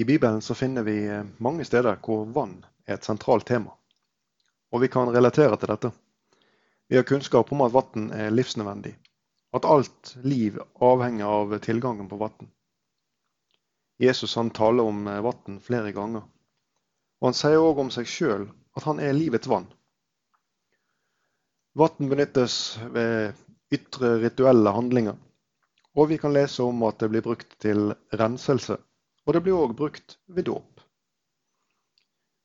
I Bibelen så finner vi eh, mange steder hvor vann er et sentralt tema. Og vi kan relatere til dette. Vi har kunnskap om at vann er livsnødvendig. At alt liv avhenger av tilgangen på vann. Jesus han taler om eh, vann flere ganger. Og Han sier òg om seg sjøl at han er livets vann. Vann benyttes ved ytre rituelle handlinger. Og vi kan lese om at det blir brukt til renselse og det blir òg brukt ved dåp.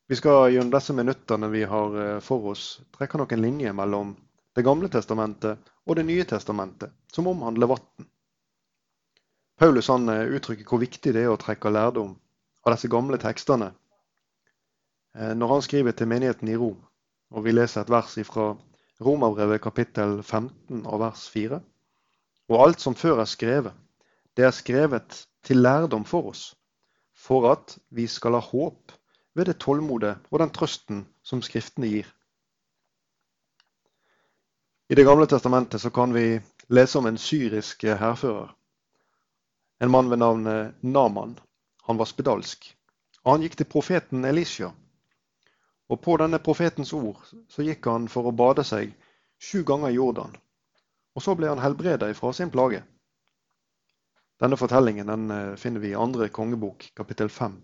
Vi skal gjennom disse minuttene vi har eh, for oss, trekke noen linjer mellom Det gamle testamentet og Det nye testamentet, som omhandler vann. Paulus han eh, uttrykker hvor viktig det er å trekke lærdom av disse gamle tekstene eh, når han skriver til menigheten i Rom. Og Vi leser et vers fra Romerbrevet kapittel 15 og vers 4. Og alt som før er skrevet, det er skrevet til lærdom for oss, for at vi skal ha håp ved det tålmodet og den trøsten som Skriftene gir. I Det gamle testamentet så kan vi lese om en syrisk hærfører. En mann ved navn Naman. Han var spedalsk. Og han gikk til profeten Elisha. Og på denne profetens ord så gikk han for å bade seg sju ganger i Jordan. Og så ble han helbreda fra sin plage. Denne fortellingen den eh, finner vi i andre kongebok, kapittel 5.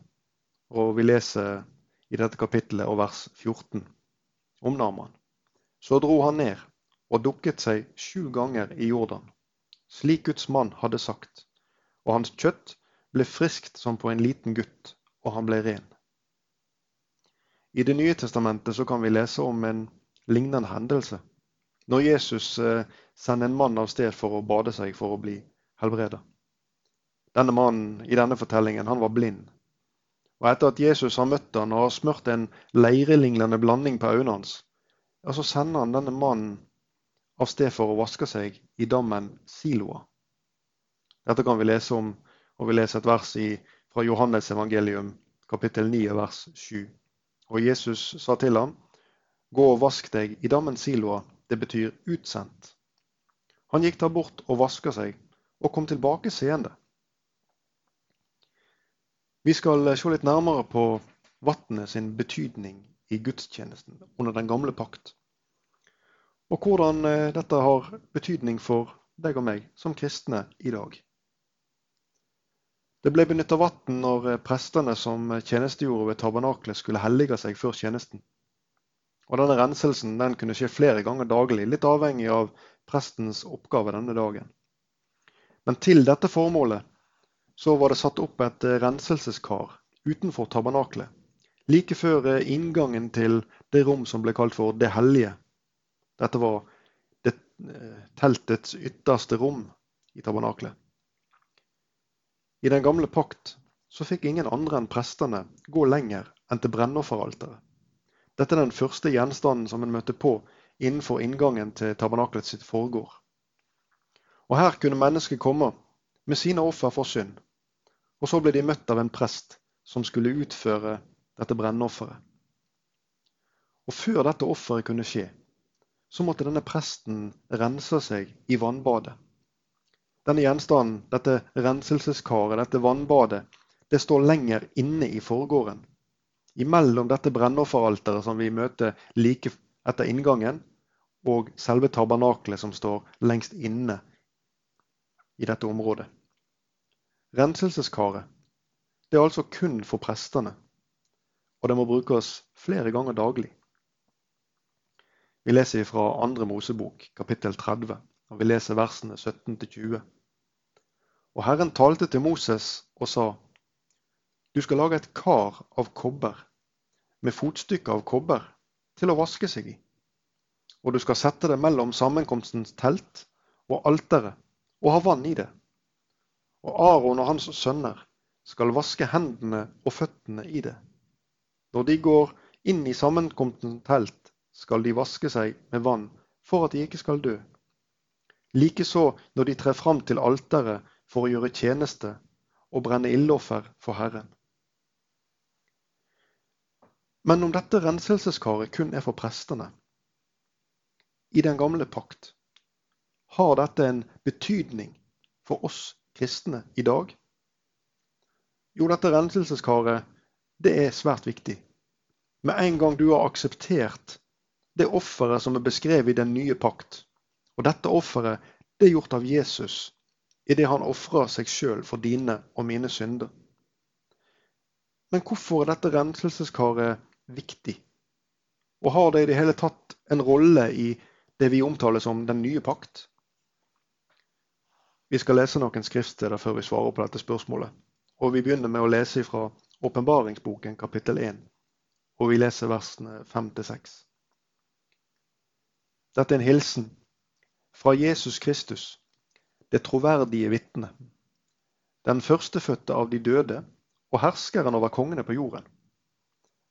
Og vi leser i dette kapittelet og vers 14 om Naman. Så dro han ned og dukket seg sju ganger i Jordan, slik Guds mann hadde sagt. Og hans kjøtt ble friskt som på en liten gutt, og han ble ren. I Det nye testamentet så kan vi lese om en lignende hendelse. Når Jesus eh, sender en mann av sted for å bade seg for å bli helbreda. Denne mannen i denne fortellingen, han var blind. Og etter at Jesus har møtt han og har smurt en leirelignende blanding på øynene hans, så sender han denne mannen av sted for å vaske seg i dammen Siloa. Dette kan vi lese om, og vi leser et vers i, fra Johannes evangelium, kapittel 9, vers 7. Og Jesus sa til ham, gå og vask deg i dammen Siloa, det betyr utsendt. Han gikk der bort og vaska seg, og kom tilbake seende. Vi skal se litt nærmere på vannet sin betydning i gudstjenesten under den gamle pakt. Og hvordan eh, dette har betydning for deg og meg som kristne i dag. Det ble benytta vann når eh, prestene som tjenestegjorde ved tabernaklet, skulle hellige seg før tjenesten. Og denne Renselsen den kunne skje flere ganger daglig, litt avhengig av prestens oppgave denne dagen. Men til dette formålet så var det satt opp et eh, renselseskar utenfor tabernaklet. Like før eh, inngangen til det rom som ble kalt for Det hellige. Dette var det, eh, teltets ytterste rom i tabernaklet. I den gamle pakt så fikk ingen andre enn prestene gå lenger enn til brennofferalteret. Dette er den første gjenstanden som en møtte på innenfor inngangen til tabernaklet sitt foregård. Og Her kunne mennesket komme med sine offer for synd. Og så ble de møtt av en prest som skulle utføre dette brennofferet. Og før dette offeret kunne skje, så måtte denne presten rense seg i vannbadet. Denne gjenstanden, dette renselseskaret, dette vannbadet, det står lenger inne i forgården. Imellom dette brennofferalteret som vi møter like etter inngangen, og selve tabernaklet som står lengst inne i dette området. Renselseskaret det er altså kun for prestene, og det må brukes flere ganger daglig. Vi leser fra 2. Mosebok, kapittel 30, og vi leser versene 17-20. Og Herren talte til Moses og sa, Du skal lage et kar av kobber, med fotstykker av kobber, til å vaske seg i. Og du skal sette det mellom sammenkomstens telt og alteret, og ha vann i det. Og Aron og hans sønner skal vaske hendene og føttene i det. Når de går inn i sammenkomten telt, skal de vaske seg med vann for at de ikke skal dø. Likeså når de trer fram til alteret for å gjøre tjeneste og brenne ildoffer for Herren. Men om dette renselseskaret kun er for prestene i den gamle pakt, har dette en betydning for oss kristne i dag? Jo, dette renselseskaret, det er svært viktig. Med en gang du har akseptert det offeret som er beskrevet i den nye pakt, og dette offeret, det er gjort av Jesus idet han ofrer seg sjøl for dine og mine synder. Men hvorfor er dette renselseskaret viktig? Og har det i det hele tatt en rolle i det vi omtaler som den nye pakt? Vi skal lese noen skriftsteder før vi svarer på dette spørsmålet. Og Vi begynner med å lese fra Åpenbaringsboken kapittel 1. Og vi leser versene 5-6. Dette er en hilsen fra Jesus Kristus, det troverdige vitne. Den førstefødte av de døde og herskeren over kongene på jorden.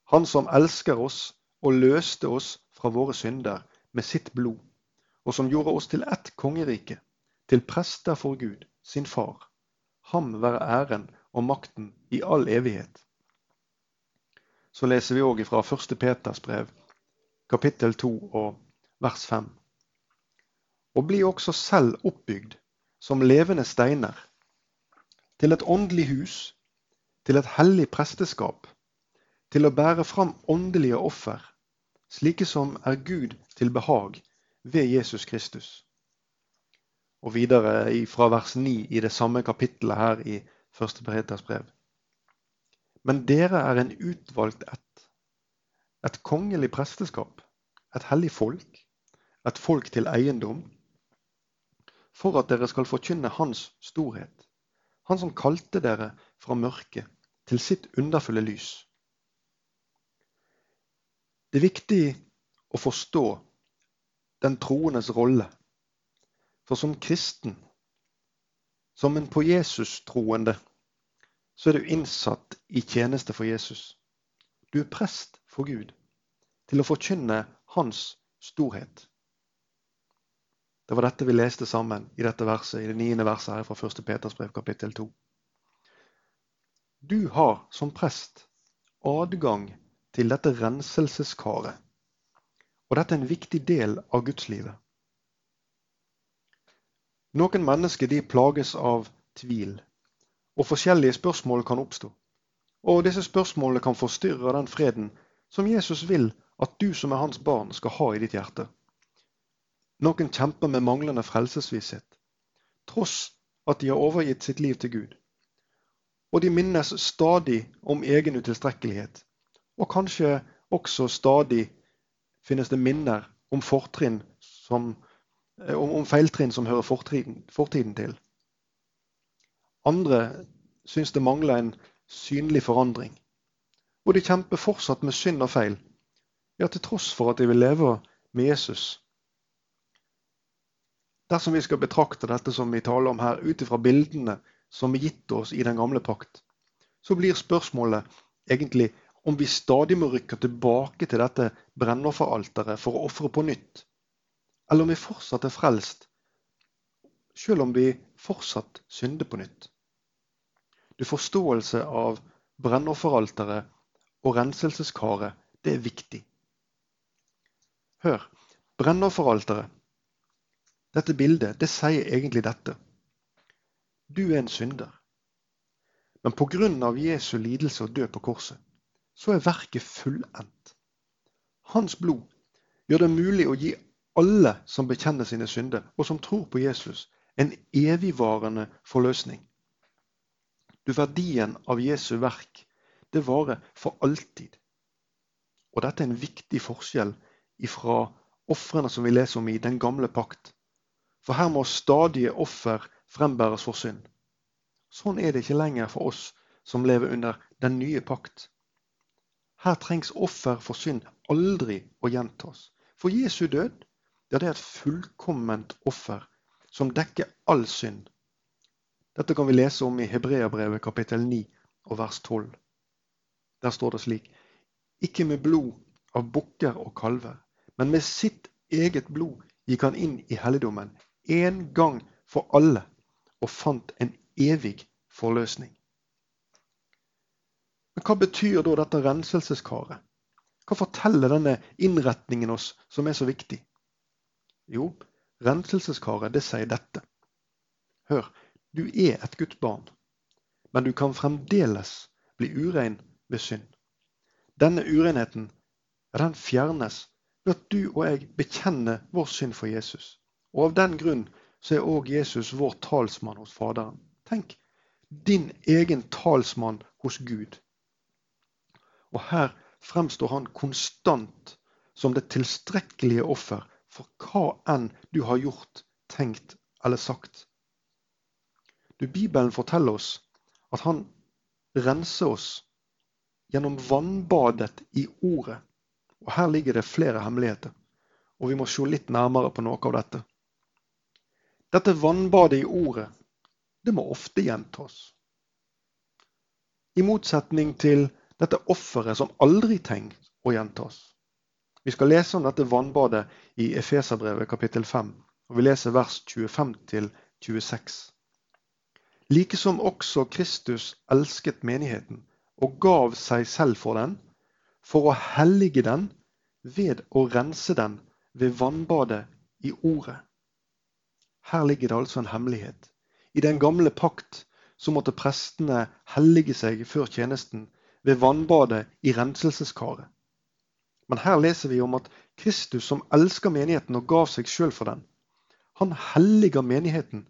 Han som elsker oss og løste oss fra våre synder med sitt blod, og som gjorde oss til ett kongerike til prester for Gud, sin far. Ham være æren og makten i all evighet. Så leser vi òg fra 1. Peters brev, kapittel 2 og vers 5. Og bli også selv oppbygd som levende steiner, til et åndelig hus, til et hellig presteskap, til å bære fram åndelige offer, slike som er Gud til behag ved Jesus Kristus. Og videre fra vers 9 i det samme kapittelet her i 1. Peters brev. Men dere er en utvalgt ett, et kongelig presteskap, et hellig folk, et folk til eiendom, for at dere skal forkynne Hans storhet, Han som kalte dere fra mørket til sitt underfulle lys. Det er viktig å forstå den troendes rolle for som kristen, som en på Jesus-troende, så er du innsatt i tjeneste for Jesus. Du er prest for Gud til å forkynne Hans storhet. Det var dette vi leste sammen i dette verset, i det niende verset her fra 1. Peters brev, kapittel 2. Du har som prest adgang til dette renselseskaret. Og dette er en viktig del av gudslivet. Noen mennesker de plages av tvil, og forskjellige spørsmål kan oppstå. Og disse spørsmålene kan forstyrre den freden som Jesus vil at du som er hans barn skal ha i ditt hjerte. Noen kjemper med manglende frelsesvisshet, tross at de har overgitt sitt liv til Gud. Og de minnes stadig om egen utilstrekkelighet, og kanskje også stadig finnes det minner om fortrinn som om, om feiltrinn som hører fortiden, fortiden til. Andre syns det mangler en synlig forandring. Og de kjemper fortsatt med synd og feil, ja, til tross for at de vil leve med Jesus. Dersom vi skal betrakte dette som vi taler om her, ut ifra bildene som er gitt oss i den gamle pakt, så blir spørsmålet egentlig om vi stadig må rykke tilbake til dette brennofferalteret for å ofre på nytt eller om vi fortsatt er frelst, selv om vi fortsatt synder på nytt. Du Forståelse av brennofferalteret og renselseskaret, det er viktig. Hør, brennofferalteret, dette bildet, det sier egentlig dette. Du er en synder. Men pga. Jesu lidelse og død på korset, så er verket fullendt. Hans blod gjør det mulig å gi alle som bekjenner sine synder, og som tror på Jesus, en evigvarende forløsning. Du, Verdien av Jesu verk det varer for alltid. Og Dette er en viktig forskjell fra ofrene som vi leser om i den gamle pakt. For her må stadige offer frembæres for synd. Sånn er det ikke lenger for oss som lever under den nye pakt. Her trengs offer for synd aldri å gjentas. For Jesu død ja, det er et fullkomment offer som dekker all synd. Dette kan vi lese om i Hebreabrevet kapittel 9 og vers 12. Der står det slik Ikke med blod av bukker og kalver, men med sitt eget blod gikk han inn i helligdommen en gang for alle og fant en evig forløsning. Men Hva betyr da dette renselseskaret? Hva forteller denne innretningen oss som er så viktig? Jo, renselseskaret, det sier dette. Hør, du er et Guds barn. men du kan fremdeles bli urein ved synd. Denne urenheten den fjernes ved at du og jeg bekjenner vår synd for Jesus. Og av den grunn så er òg Jesus vår talsmann hos Faderen. Tenk, din egen talsmann hos Gud. Og her fremstår han konstant som det tilstrekkelige offer for hva enn du har gjort, tenkt eller sagt. Du, Bibelen forteller oss at han renser oss gjennom vannbadet i Ordet. Og Her ligger det flere hemmeligheter, og vi må se litt nærmere på noe av dette. Dette vannbadet i Ordet, det må ofte gjentas. I motsetning til dette offeret som aldri trengt å gjentas. Vi skal lese om dette vannbadet i Efeserbrevet kapittel 5, og vi leser vers 25-26. Likesom også Kristus elsket menigheten og gav seg selv for den, for å hellige den ved å rense den ved vannbadet i Ordet. Her ligger det altså en hemmelighet. I den gamle pakt så måtte prestene hellige seg før tjenesten ved vannbadet i renselseskaret. Men her leser vi om at Kristus, som elsker menigheten og gav seg sjøl for den, han helliger menigheten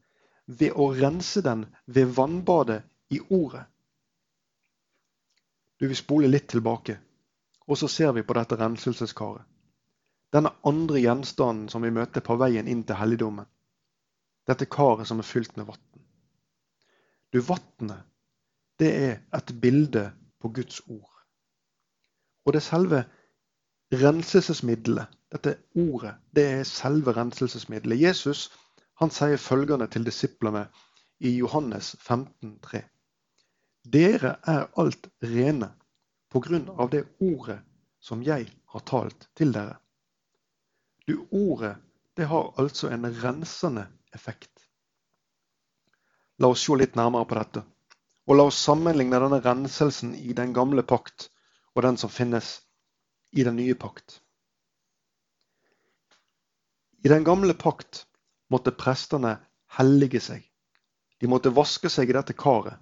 ved å rense den ved vannbadet i Ordet. Du vil spole litt tilbake, og så ser vi på dette renselseskaret. Denne andre gjenstanden som vi møter på veien inn til helligdommen. Dette karet som er fylt med vann. Du, vannet, det er et bilde på Guds ord. Og det selve renselsesmiddelet, dette ordet, det er selve renselsesmiddelet. Jesus han sier følgende til disiplene i Johannes 15, 15,3. Dere er alt rene på grunn av det ordet som jeg har talt til dere. Du, ordet, det har altså en rensende effekt. La oss se litt nærmere på dette. Og la oss sammenligne denne renselsen i den gamle pakt og den som finnes i den nye pakt. I den gamle pakt måtte prestene hellige seg. De måtte vaske seg i dette karet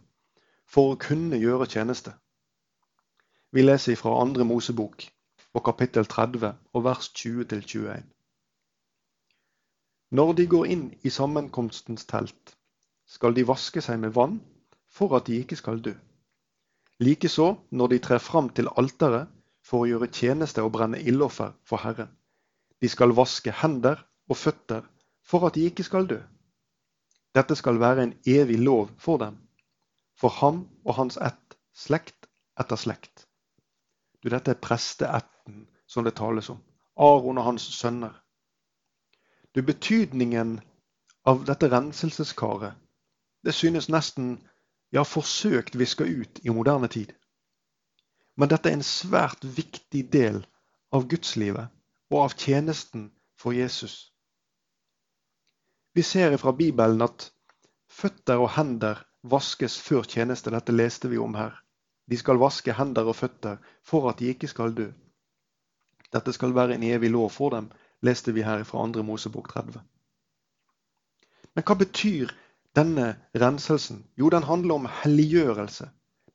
for å kunne gjøre tjeneste. Vi leser fra andre Mosebok og kapittel 30 og vers 20-21. Når de går inn i sammenkomstens telt, skal de vaske seg med vann for at de ikke skal dø. Likeså når de trer fram til alteret for å gjøre tjeneste og brenne ildoffer for Herren. De skal vaske hender og føtter for at de ikke skal dø. Dette skal være en evig lov for dem for ham og hans ett, slekt etter slekt. Du, dette er presteætten som det tales om. Aron og hans sønner. Du, betydningen av dette renselseskaret, det synes nesten ja, forsøkt viska ut i moderne tid. Men dette er en svært viktig del av gudslivet og av tjenesten for Jesus. Vi ser fra Bibelen at føtter og hender vaskes før tjeneste. Dette leste vi om her. De skal vaske hender og føtter for at de ikke skal dø. Dette skal være en evig lov for dem, leste vi her fra 2. Mosebok 30. Men hva betyr denne renselsen? Jo, den handler om helliggjørelse.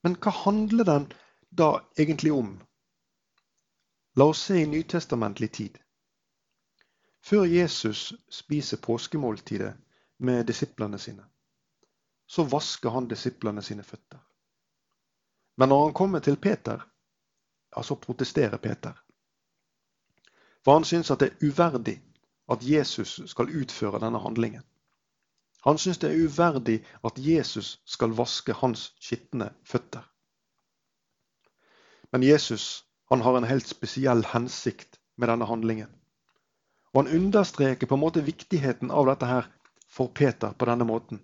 Men hva handler den da egentlig om? La oss se i nytestamentlig tid. Før Jesus spiser påskemåltidet med disiplene sine, så vasker han disiplene sine føtter. Men når han kommer til Peter, ja, så protesterer Peter. For han syns at det er uverdig at Jesus skal utføre denne handlingen. Han syns det er uverdig at Jesus skal vaske hans skitne føtter. Men Jesus han har en helt spesiell hensikt med denne handlingen. Og han understreker på en måte viktigheten av dette her for Peter på denne måten.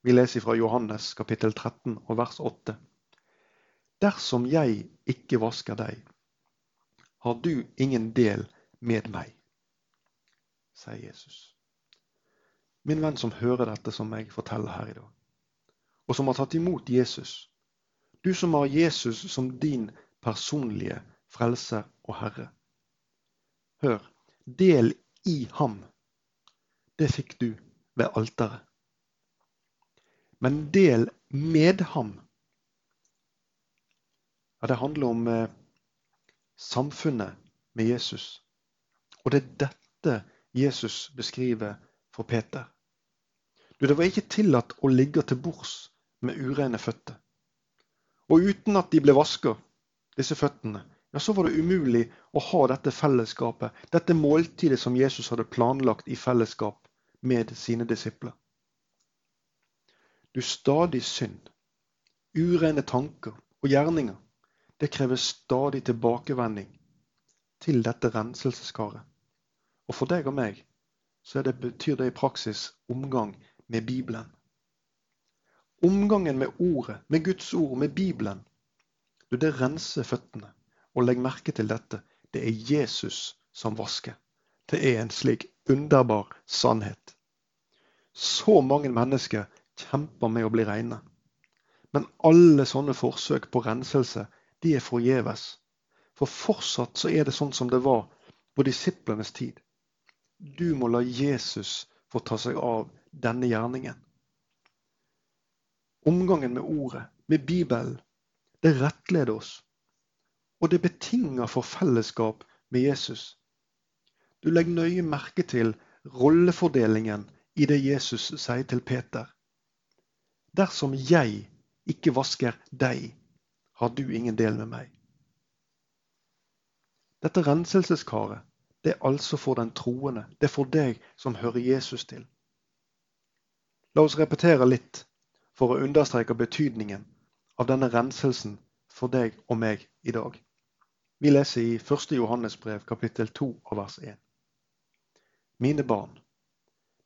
Vi leser fra Johannes kapittel 13 og vers 8. Dersom jeg ikke vasker deg, har du ingen del med meg, sier Jesus. Min venn som hører dette som jeg forteller her i dag, og som har tatt imot Jesus. Du som har Jesus som din personlige frelser og herre. Hør, del i ham. Det fikk du ved alteret. men del med ham. Ja, det handler om eh, samfunnet med Jesus. Og det er dette Jesus beskriver for Peter. Du, Det var ikke tillatt å ligge til bords med ureine føtter. Og uten at de ble vaska, disse føttene, ja, så var det umulig å ha dette fellesskapet, dette måltidet som Jesus hadde planlagt i fellesskap med sine disipler. Du stadig synd, urene tanker og gjerninger, det krever stadig tilbakevending til dette renselseskaret. Og for deg og meg så det, betyr det i praksis omgang med Bibelen. Omgangen med ordet, med Guds ord, med Bibelen, du, det renser føttene. Og legg merke til dette. Det er Jesus som vasker. Det er en slik underbar sannhet. Så mange mennesker kjemper med å bli reine. Men alle sånne forsøk på renselse, de er forgjeves. For fortsatt så er det sånn som det var på disiplenes tid. Du må la Jesus få ta seg av denne gjerningen. Omgangen med ordet, med Bibelen, det rettleder oss. Og det betinger for fellesskap med Jesus. Du legger nøye merke til rollefordelingen i det Jesus sier til Peter. Dersom jeg ikke vasker deg, har du ingen del med meg. Dette renselseskaret, det er altså for den troende. Det er for deg som hører Jesus til. La oss repetere litt for å understreke betydningen av denne renselsen for deg og meg i dag. Vi leser i 1. Johannes brev kapittel 2 av vers 1. Mine barn,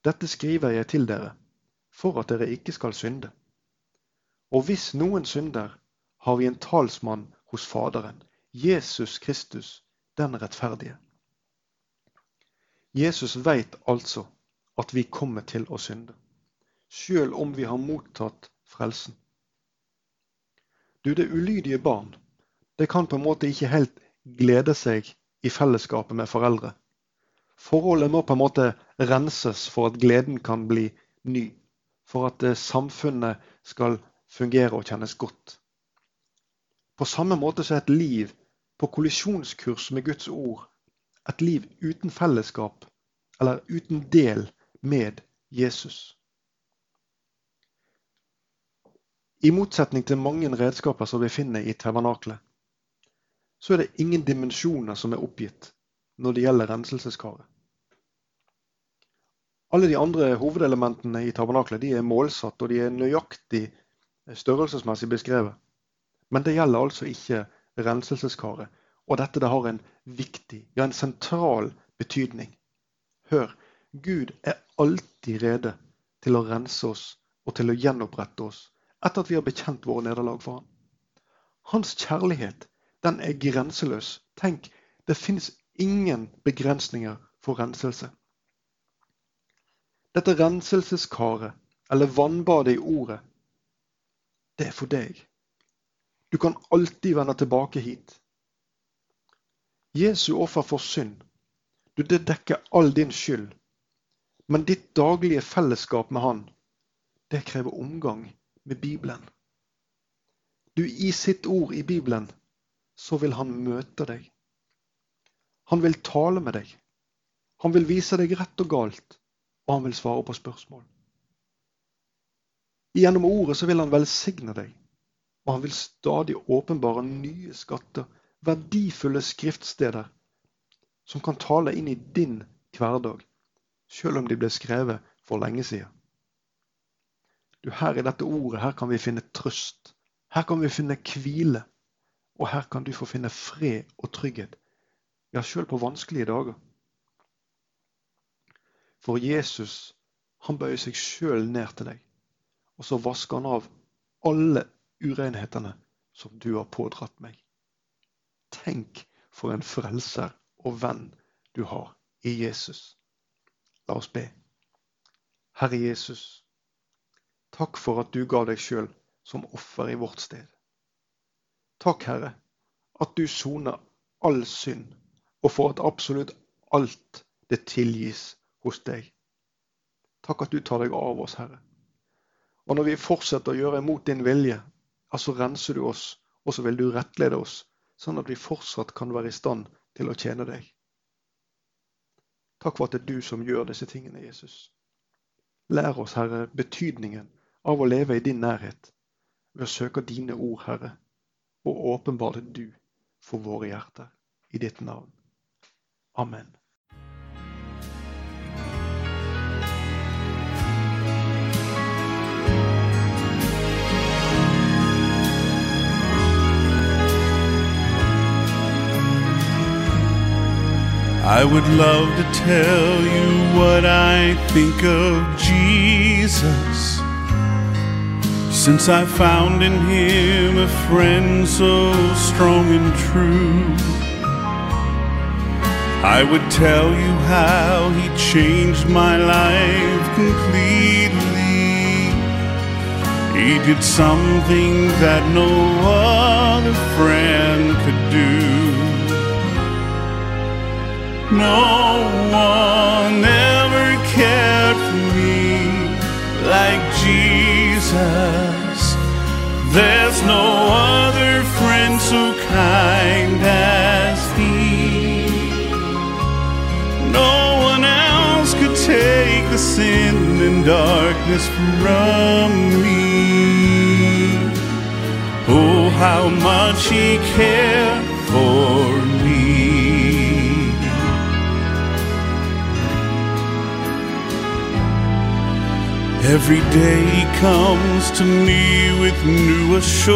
dette skriver jeg til dere for at dere ikke skal synde. Og hvis noen synder, har vi en talsmann hos Faderen, Jesus Kristus, den rettferdige. Jesus veit altså at vi kommer til å synde sjøl om vi har mottatt frelsen. Du, det ulydige barn, det kan på en måte ikke helt glede seg i fellesskapet med foreldre. Forholdet må på en måte renses for at gleden kan bli ny. For at eh, samfunnet skal fungere og kjennes godt. På samme måte så er et liv på kollisjonskurs med Guds ord et liv uten fellesskap eller uten del med Jesus. I motsetning til mange redskaper som vi finner i tabernaklet, så er det ingen dimensjoner som er oppgitt når det gjelder renselseskaret. Alle de andre hovedelementene i tabernaklet er målsatt, og de er nøyaktig størrelsesmessig beskrevet. Men det gjelder altså ikke renselseskaret. Og dette det har en viktig, ja en sentral betydning. Hør, Gud er alltid rede til å rense oss og til å gjenopprette oss etter at vi har bekjent våre nederlag for ham. Hans kjærlighet, den er grenseløs. Tenk, det fins ingen begrensninger for renselse. Dette renselseskaret, eller vannbadet i ordet, det er for deg. Du kan alltid vende tilbake hit. Jesu offer for synd, du, det dekker all din skyld. Men ditt daglige fellesskap med Han, det krever omgang med Bibelen. Du, i sitt ord i Bibelen, så vil han møte deg. Han vil tale med deg. Han vil vise deg rett og galt, og han vil svare på spørsmål. Gjennom ordet så vil han velsigne deg, og han vil stadig åpenbare nye skatter, verdifulle skriftsteder, som kan tale inn i din hverdag, selv om de ble skrevet for lenge siden. Du, her i dette ordet her kan vi finne trøst. Her kan vi finne hvile. Og her kan du få finne fred og trygghet. Ja, sjøl på vanskelige dager. For Jesus, han bøyer seg sjøl ned til deg. Og så vasker han av alle urenhetene som du har pådratt meg. Tenk for en frelser og venn du har i Jesus. La oss be. Herre Jesus. Takk for at du ga deg sjøl som offer i vårt sted. Takk, Herre, at du soner all synd, og for at absolutt alt det tilgis hos deg. Takk at du tar deg av oss, Herre. Og når vi fortsetter å gjøre imot din vilje, ja, så renser du oss, og så vil du rettlede oss, sånn at vi fortsatt kan være i stand til å tjene deg. Takk for at det er du som gjør disse tingene, Jesus. Lær oss, Herre, betydningen av å leve i din nærhet ved å søke dine ord, Herre, og åpenbare du for våre hjerter. I ditt navn. Amen. I would love to tell you what I think of Jesus. Since I found in him a friend so strong and true, I would tell you how he changed my life completely. He did something that no other friend could do. No one ever cared for me like Jesus. There's no other friend so kind as He. No one else could take the sin and darkness from me. Oh, how much He cared for Every day comes to me with new assurance.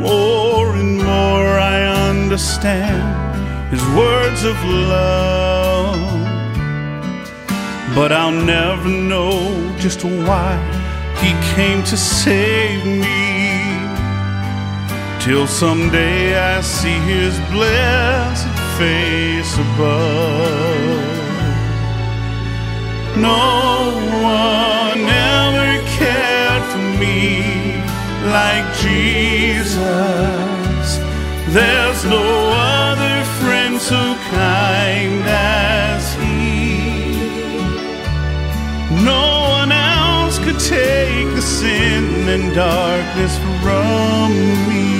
More and more I understand his words of love. But I'll never know just why he came to save me. Till someday I see his blessed face above. No one ever cared for me like Jesus. There's no other friend so kind as He. No one else could take the sin and darkness from me.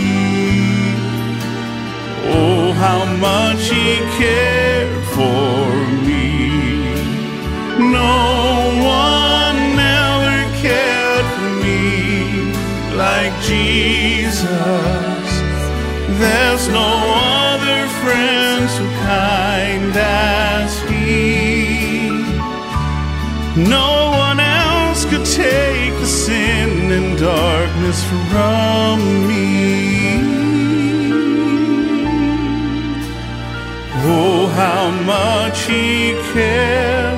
Oh, how much He cared for. No one ever cared for me like Jesus. There's no other friend so kind as He. No one else could take the sin and darkness from me. Oh, how much He cared